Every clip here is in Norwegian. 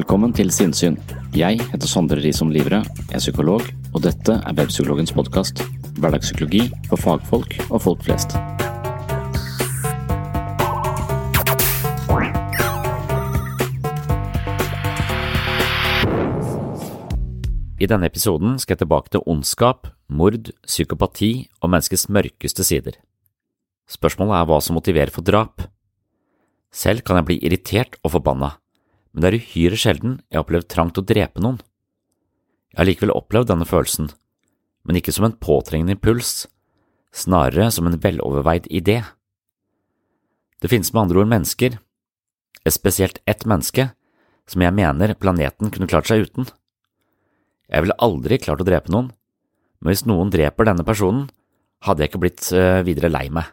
Velkommen til Sinnsyn. Jeg heter Sondre Risom Livre, er psykolog, og dette er Webpsykologens podkast. Hverdagspsykologi for fagfolk og folk flest. I denne episoden skal jeg tilbake til ondskap, mord, psykopati og menneskets mørkeste sider. Spørsmålet er hva som motiverer for drap. Selv kan jeg bli irritert og forbanna, men det er uhyre sjelden jeg har opplevd trang til å drepe noen. Jeg har likevel opplevd denne følelsen, men ikke som en påtrengende impuls, snarere som en veloverveid idé. Det finnes med andre ord mennesker, et spesielt ett menneske, som jeg mener planeten kunne klart seg uten. Jeg ville aldri klart å drepe noen, men hvis noen dreper denne personen, hadde jeg ikke blitt eh, videre lei meg.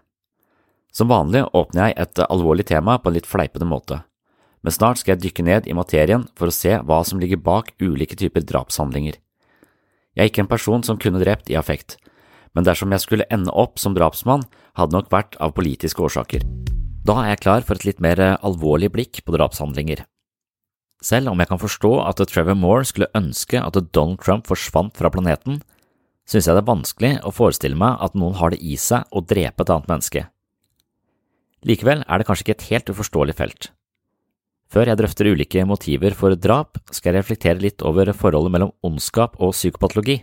Som vanlig åpner jeg et alvorlig tema på en litt fleipende måte, men snart skal jeg dykke ned i materien for å se hva som ligger bak ulike typer drapshandlinger. Jeg er ikke en person som kunne drept i affekt, men dersom jeg skulle ende opp som drapsmann, hadde nok vært av politiske årsaker. Da er jeg klar for et litt mer eh, alvorlig blikk på drapshandlinger. Selv om jeg kan forstå at Trevor Moore skulle ønske at Donald Trump forsvant fra planeten, synes jeg det er vanskelig å forestille meg at noen har det i seg å drepe et annet menneske. Likevel er det kanskje ikke et helt uforståelig felt. Før jeg drøfter ulike motiver for drap, skal jeg reflektere litt over forholdet mellom ondskap og psykopatologi.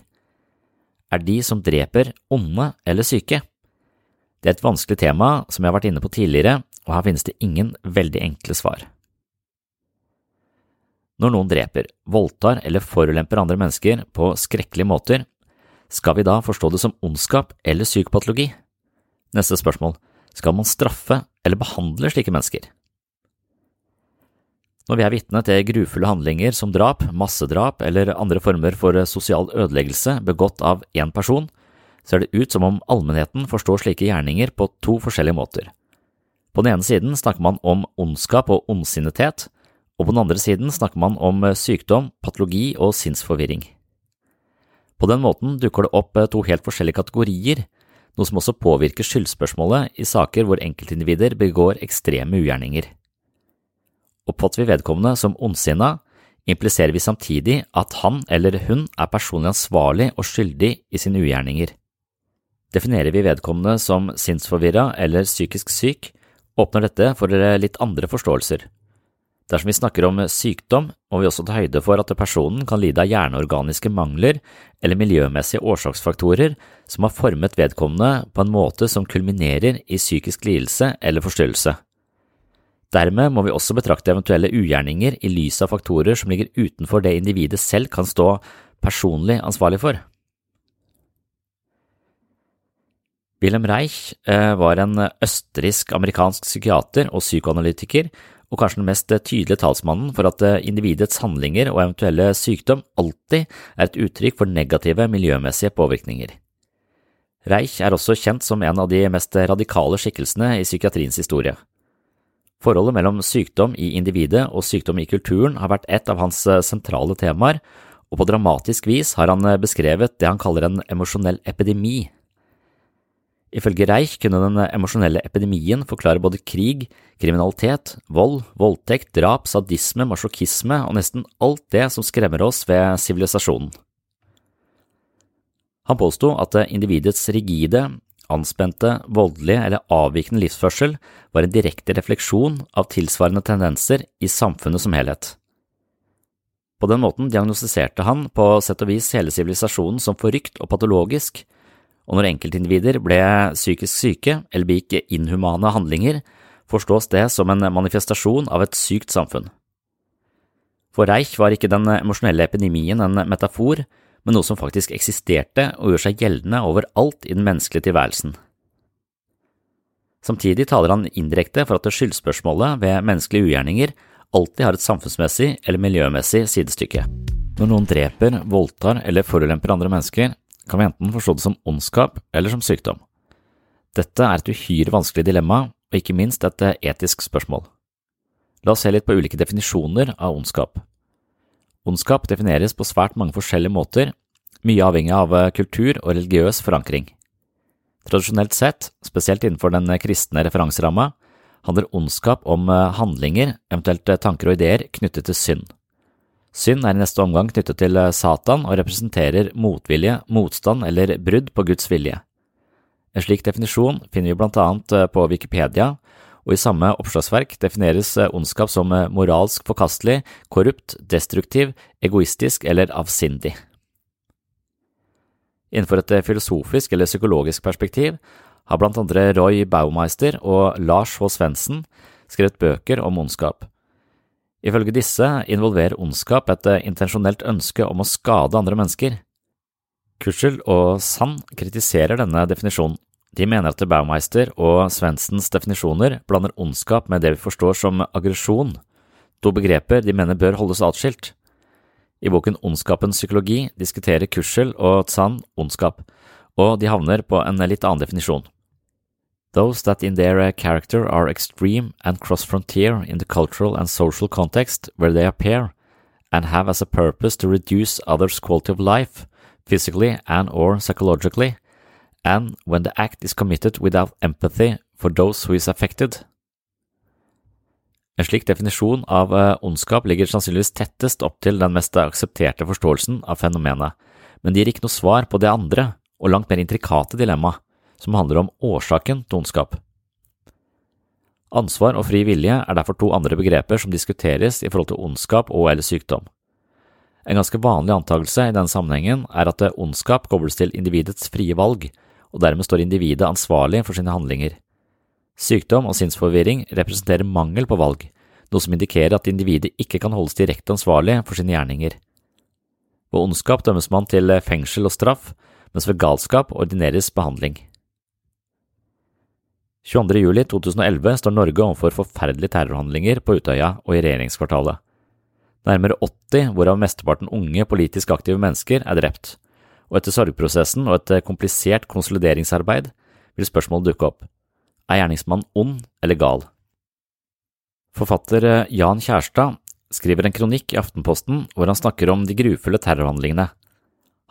Er de som dreper, onde eller syke? Det er et vanskelig tema som jeg har vært inne på tidligere, og her finnes det ingen veldig enkle svar. Når noen dreper, voldtar eller forulemper andre mennesker på skrekkelige måter, skal vi da forstå det som ondskap eller psykopatologi? Neste spørsmål, skal man straffe eller behandle slike mennesker? Når vi er vitne til grufulle handlinger som drap, massedrap eller andre former for sosial ødeleggelse begått av én person, ser det ut som om allmennheten forstår slike gjerninger på to forskjellige måter. På den ene siden snakker man om ondskap og ondsinnethet, og på den andre siden snakker man om sykdom, patologi og sinnsforvirring. På den måten dukker det opp to helt forskjellige kategorier, noe som også påvirker skyldspørsmålet i saker hvor enkeltindivider begår ekstreme ugjerninger. Oppfatter vi vedkommende som ondsinna, impliserer vi samtidig at han eller hun er personlig ansvarlig og skyldig i sine ugjerninger. Definerer vi vedkommende som sinnsforvirra eller psykisk syk, åpner dette for litt andre forståelser. Dersom vi snakker om sykdom, må vi også ta høyde for at personen kan lide av hjerneorganiske mangler eller miljømessige årsaksfaktorer som har formet vedkommende på en måte som kulminerer i psykisk lidelse eller forstyrrelse. Dermed må vi også betrakte eventuelle ugjerninger i lys av faktorer som ligger utenfor det individet selv kan stå personlig ansvarlig for. Wilhelm Reich eh, var en østerriksk-amerikansk psykiater og psykoanalytiker, og kanskje den mest tydelige talsmannen for at eh, individets handlinger og eventuelle sykdom alltid er et uttrykk for negative miljømessige påvirkninger. Reich er også kjent som en av de mest radikale skikkelsene i psykiatriens historie. Forholdet mellom sykdom i individet og sykdom i kulturen har vært et av hans eh, sentrale temaer, og på dramatisk vis har han beskrevet det han kaller en emosjonell epidemi Ifølge Reich kunne den emosjonelle epidemien forklare både krig, kriminalitet, vold, voldtekt, drap, sadisme, masjokisme og nesten alt det som skremmer oss ved sivilisasjonen. Han påsto at individets rigide, anspente, voldelige eller avvikende livsførsel var en direkte refleksjon av tilsvarende tendenser i samfunnet som helhet. På den måten diagnostiserte han på sett og vis hele sivilisasjonen som forrykt og patologisk, og når enkeltindivider ble psykisk syke eller begikk inhumane handlinger, forstås det som en manifestasjon av et sykt samfunn. For Reich var ikke den emosjonelle epidemien en metafor, men noe som faktisk eksisterte og gjør seg gjeldende overalt i den menneskelige tilværelsen. Samtidig taler han indirekte for at skyldspørsmålet ved menneskelige ugjerninger alltid har et samfunnsmessig eller miljømessig sidestykke. Når noen dreper, voldtar eller forulemper andre mennesker, kan vi enten forstå det som ondskap eller som sykdom. Dette er et uhyre vanskelig dilemma, og ikke minst et etisk spørsmål. La oss se litt på ulike definisjoner av ondskap. Ondskap defineres på svært mange forskjellige måter, mye avhengig av kultur og religiøs forankring. Tradisjonelt sett, spesielt innenfor den kristne referanseramma, handler ondskap om handlinger, eventuelt tanker og ideer, knyttet til synd. Synd er i neste omgang knyttet til eh, Satan og representerer motvilje, motstand eller brudd på Guds vilje. En slik definisjon finner vi blant annet eh, på Wikipedia, og i samme oppslagsverk defineres eh, ondskap som moralsk forkastelig, korrupt, destruktiv, egoistisk eller avsindig. Innenfor et filosofisk eller psykologisk perspektiv har blant andre Roy Baumeister og Lars H. Svendsen skrevet bøker om ondskap. Ifølge disse involverer ondskap et eh, intensjonelt ønske om å skade andre mennesker. Kuschel og Sand kritiserer denne definisjonen. De mener at Baumeister og Svendsens definisjoner blander ondskap med det vi forstår som aggresjon, to begreper de mener bør holdes atskilt. I boken Ondskapens psykologi diskuterer Kuschel og Tsan ondskap, og de havner på en litt annen definisjon. Those that in their character are extreme and cross-frontier in the cultural and social context where they appear, and have as a purpose to reduce others' quality of life, physically and or psychologically, and when the act is committed without empathy for those who is affected. En slik definisjon av uh, ondskap ligger sannsynligvis tettest opp til den mest aksepterte forståelsen av fenomenet, men det gir ikke noe svar på det andre og langt mer intrikate dilemmaet som handler om årsaken til ondskap. Ansvar og fri vilje er derfor to andre begreper som diskuteres i forhold til ondskap og eller sykdom. En ganske vanlig antakelse i denne sammenhengen er at ondskap kobles til individets frie valg, og dermed står individet ansvarlig for sine handlinger. Sykdom og sinnsforvirring representerer mangel på valg, noe som indikerer at individet ikke kan holdes direkte ansvarlig for sine gjerninger. Ved ondskap dømmes man til fengsel og straff, mens ved galskap ordineres behandling. 22. juli 2011 står Norge overfor forferdelige terrorhandlinger på Utøya og i regjeringskvartalet. Nærmere 80, hvorav mesteparten unge politisk aktive mennesker, er drept, og etter sorgprosessen og et komplisert konsolideringsarbeid vil spørsmålet dukke opp. Er gjerningsmannen ond eller gal? Forfatter eh, Jan Kjærstad skriver en kronikk i Aftenposten hvor han snakker om de grufulle terrorhandlingene.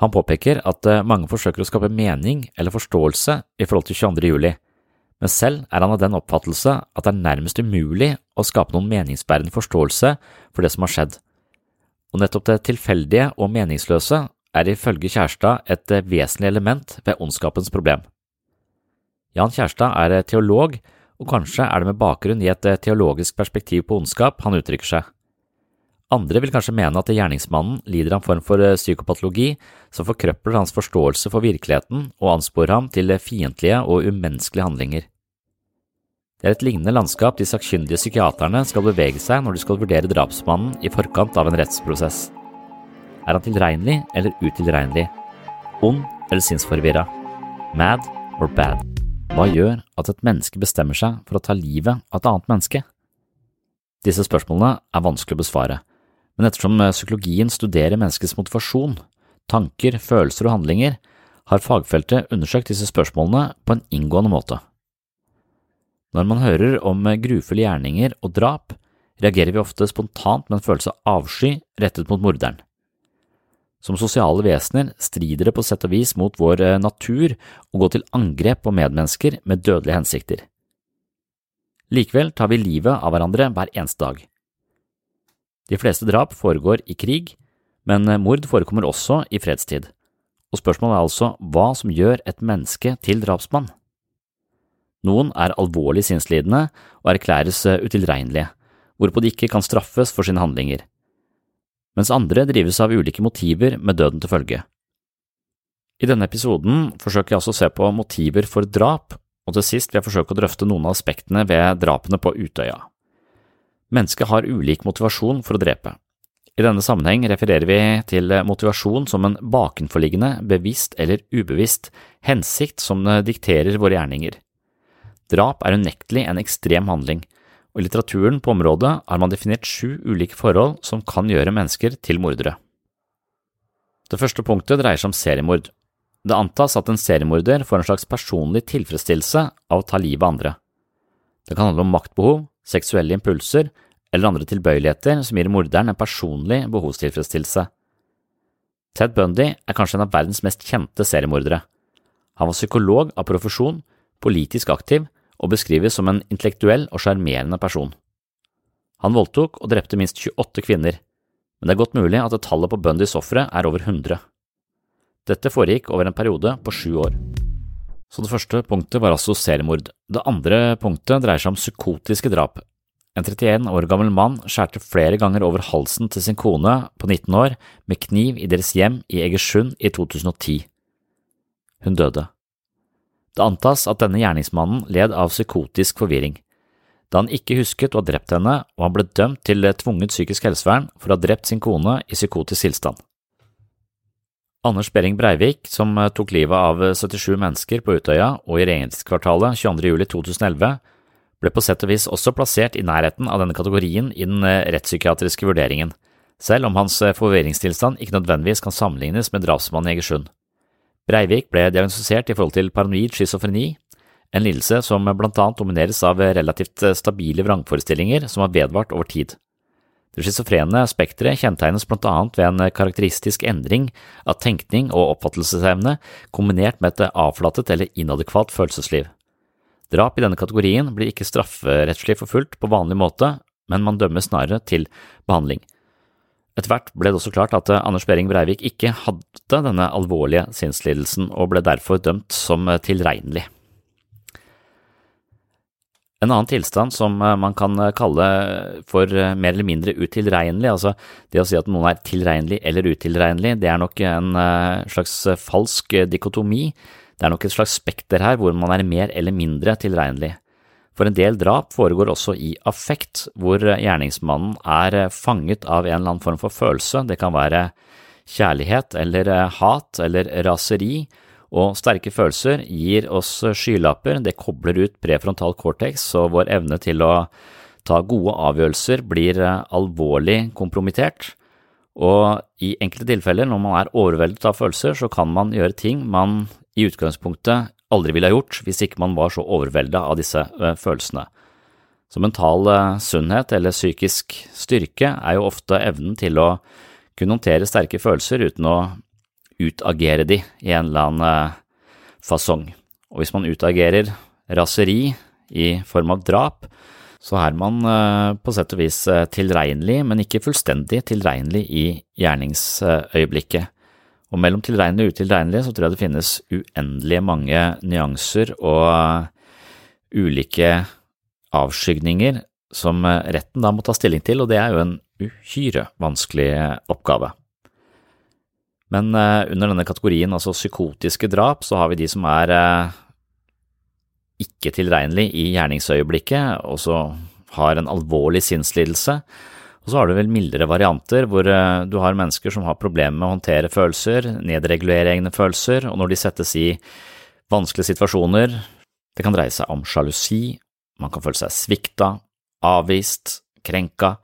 Han påpeker at eh, mange forsøker å skape mening eller forståelse i forhold til 22. juli, men selv er han av den oppfattelse at det er nærmest umulig å skape noen meningsbærende forståelse for det som har skjedd, og nettopp det tilfeldige og meningsløse er ifølge Kjærstad et vesentlig element ved ondskapens problem. Jan Kjærstad er teolog, og kanskje er det med bakgrunn i et teologisk perspektiv på ondskap han uttrykker seg. Andre vil kanskje mene at gjerningsmannen lider av en form for psykopatologi som forkrøpler hans forståelse for virkeligheten og ansporer ham til fiendtlige og umenneskelige handlinger. Det er et lignende landskap de sakkyndige psykiaterne skal bevege seg når de skal vurdere drapsmannen i forkant av en rettsprosess. Er han tilregnelig eller utilregnelig? Ond eller sinnsforvirra? Mad or bad? Hva gjør at et menneske bestemmer seg for å ta livet av et annet menneske? Disse spørsmålene er vanskelig å besvare, men ettersom psykologien studerer menneskets motivasjon, tanker, følelser og handlinger, har fagfeltet undersøkt disse spørsmålene på en inngående måte. Når man hører om grufulle gjerninger og drap, reagerer vi ofte spontant med en følelse av avsky rettet mot morderen. Som sosiale vesener strider det på sett og vis mot vår eh, natur å gå til angrep på medmennesker med dødelige hensikter. Likevel tar vi livet av hverandre hver eneste dag. De fleste drap foregår i krig, men eh, mord forekommer også i fredstid, og spørsmålet er altså hva som gjør et menneske til drapsmann. Noen er alvorlig sinnslidende og erklæres eh, utilregnelige, hvorpå de ikke kan straffes for sine handlinger, mens andre drives av ulike motiver med døden til følge. I denne episoden forsøker jeg også å se på motiver for drap, og til sist vil jeg forsøke å drøfte noen av aspektene ved drapene på Utøya. Mennesket har ulik motivasjon for å drepe. I denne sammenheng refererer vi til motivasjon som en bakenforliggende, bevisst eller ubevisst hensikt som dikterer våre gjerninger. Drap er unektelig en ekstrem handling, og i litteraturen på området har man definert sju ulike forhold som kan gjøre mennesker til mordere. Det første punktet dreier seg om seriemord. Det antas at en seriemorder får en slags personlig tilfredsstillelse av å ta livet av andre. Det kan handle om maktbehov, seksuelle impulser eller andre tilbøyeligheter som gir morderen en personlig behovstilfredsstillelse. Ted Bundy er kanskje en av verdens mest kjente seriemordere. Han var psykolog av profesjon, politisk aktiv og beskrives som en intellektuell og sjarmerende person. Han voldtok og drepte minst 28 kvinner, men det er godt mulig at tallet på Bundys ofre er over 100. Dette foregikk over en periode på sju år. Så det første punktet var altså seriemord. Det andre punktet dreier seg om psykotiske drap. En 31 år gammel mann skjærte flere ganger over halsen til sin kone på 19 år med kniv i deres hjem i Egersund i 2010. Hun døde. Det antas at denne gjerningsmannen led av psykotisk forvirring, da han ikke husket å ha drept henne og han ble dømt til tvunget psykisk helsevern for å ha drept sin kone i psykotisk tilstand. Anders Behring Breivik, som tok livet av 77 mennesker på Utøya og i regjeringskvartalet 22. juli 2011, ble på sett og vis også plassert i nærheten av denne kategorien i den rettspsykiatriske vurderingen, selv om hans forvirringstilstand ikke nødvendigvis kan sammenlignes med drapsmannen i Egersund. Breivik ble diagnostisert i forhold til paranoid schizofreni, en lidelse som blant annet domineres av relativt stabile vrangforestillinger som har vedvart over tid. Det schizofrene spekteret kjennetegnes blant annet ved en karakteristisk endring av tenkning og oppfattelsesevne kombinert med et avflatet eller inadekvat følelsesliv. Drap i denne kategorien blir ikke strafferettslig forfulgt på vanlig måte, men man dømmes snarere til behandling. Etter hvert ble det også klart at eh, Anders Behring Breivik ikke hadde denne alvorlige sinnslidelsen, og ble derfor dømt som eh, tilregnelig. En annen tilstand som eh, man kan kalle for mer eller mindre utilregnelig, altså det å si at noen er tilregnelig eller utilregnelig, det er nok en slags falsk dikotomi. Det er nok et slags spekter her hvor man er mer eller mindre tilregnelig. For en del drap foregår også i affekt, hvor gjerningsmannen er fanget av en eller annen form for følelse, det kan være kjærlighet eller hat eller raseri, og sterke følelser gir oss skylapper, det kobler ut prefrontal cortex, og vår evne til å ta gode avgjørelser blir alvorlig kompromittert. Og i enkelte tilfeller, når man er overveldet av følelser, så kan man gjøre ting man i utgangspunktet aldri ville ha gjort hvis ikke man var så overvelda av disse følelsene. Så mental sunnhet eller psykisk styrke er jo ofte evnen til å kunne håndtere sterke følelser uten å utagere de i en eller annen fasong. Og hvis man utagerer raseri i form av drap, så er man på sett og vis tilregnelig, men ikke fullstendig tilregnelig i gjerningsøyeblikket. Og mellom tilregnelig og utilregnelig så tror jeg det finnes uendelig mange nyanser og ulike avskygninger som retten da må ta stilling til, og det er jo en uhyre vanskelig oppgave. Men uh, under denne kategorien, altså psykotiske drap, så har vi de som er ikke tilregnelig i gjerningsøyeblikket, og så har en alvorlig sinnslidelse, og så har du vel mildere varianter, hvor eh, du har mennesker som har problemer med å håndtere følelser, nedregulere egne følelser, og når de settes i vanskelige situasjoner, Det kan dreie seg om sjalusi, man kan føle seg svikta, avvist, krenka,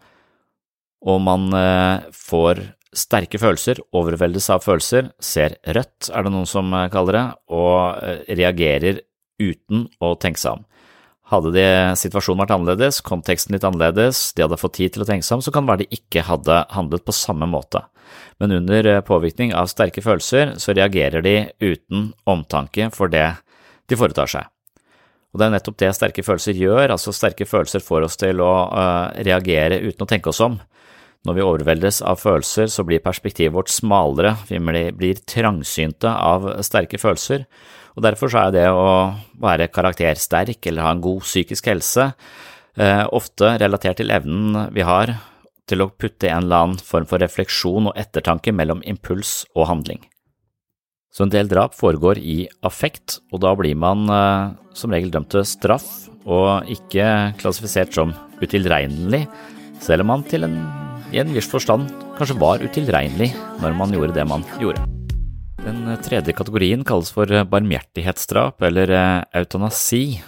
og man eh, får sterke følelser, overveldes av følelser, ser rødt, er det noen som eh, kaller det, og reagerer uten å tenke seg om. Hadde de, situasjonen vært annerledes, konteksten litt annerledes, de hadde fått tid til å tenke seg om, så kan det være de ikke hadde handlet på samme måte. Men under påvirkning av sterke følelser, så reagerer de uten omtanke for det de foretar seg. Og det er nettopp det sterke følelser gjør, altså sterke følelser får oss til å uh, reagere uten å tenke oss om. Når vi overveldes av følelser, så blir perspektivet vårt smalere, vi blir trangsynte av sterke følelser, og derfor så er det å være karaktersterk eller ha en god psykisk helse eh, ofte relatert til evnen vi har til å putte en eller annen form for refleksjon og ettertanke mellom impuls og handling. Så en del drap foregår i affekt, og da blir man eh, som regel dømt til straff og ikke klassifisert som utilregnelig, selv om man til en, i en viss forstand kanskje var utilregnelig når man gjorde det man gjorde. Den tredje kategorien kalles for barmhjertighetsdrap eller eh, eutanasi,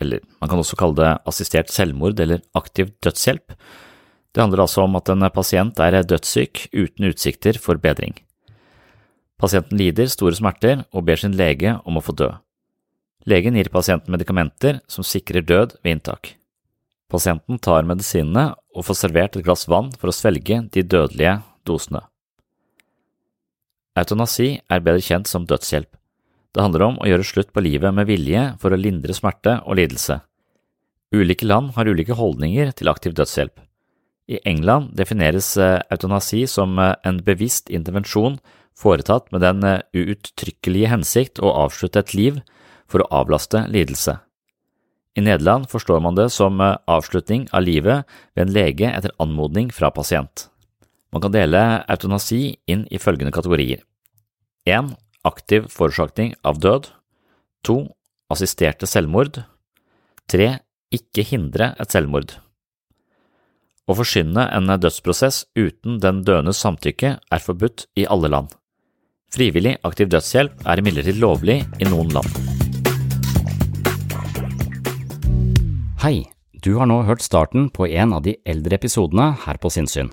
eller man kan også kalle det assistert selvmord eller aktiv dødshjelp. Det handler altså om at en pasient er dødssyk uten utsikter for bedring. Pasienten lider store smerter og ber sin lege om å få dø. Legen gir pasienten medikamenter som sikrer død ved inntak. Pasienten tar medisinene og får servert et glass vann for å svelge de dødelige dosene. Eutanasi er bedre kjent som dødshjelp. Det handler om å gjøre slutt på livet med vilje for å lindre smerte og lidelse. Ulike land har ulike holdninger til aktiv dødshjelp. I England defineres autonasi eutanasi som eh, en bevisst intervensjon foretatt med den eh, uuttrykkelige hensikt å avslutte et liv for å avlaste lidelse. I Nederland forstår man det som eh, avslutning av livet ved en lege etter anmodning fra pasient. Man kan dele eutanasi inn i følgende kategorier. 1. Aktiv forårsaking av død. 2. Assisterte selvmord. 3. Ikke hindre et selvmord. Å forsyne en dødsprosess uten den døendes samtykke er forbudt i alle land. Frivillig aktiv dødshjelp er imidlertid lovlig i noen land. Hei, du har nå hørt starten på en av de eldre episodene her på Sinnsyn.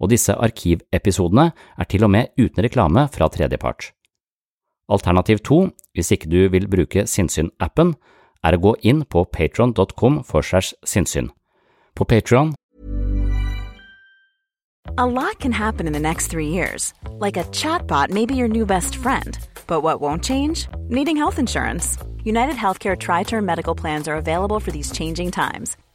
Og disse arkivepisodene er til og med uten reklame fra tredjepart. Alternativ to, hvis ikke du vil bruke Sinnsyn-appen, er å gå inn på patron.com for segs sinnssyn. På Patron A lot can happen in the next three years. Like a chatbot may be your new best friend But what won't change? Needing health insurance. United Healthcare Tri Term Medical Plans are available for these changing times.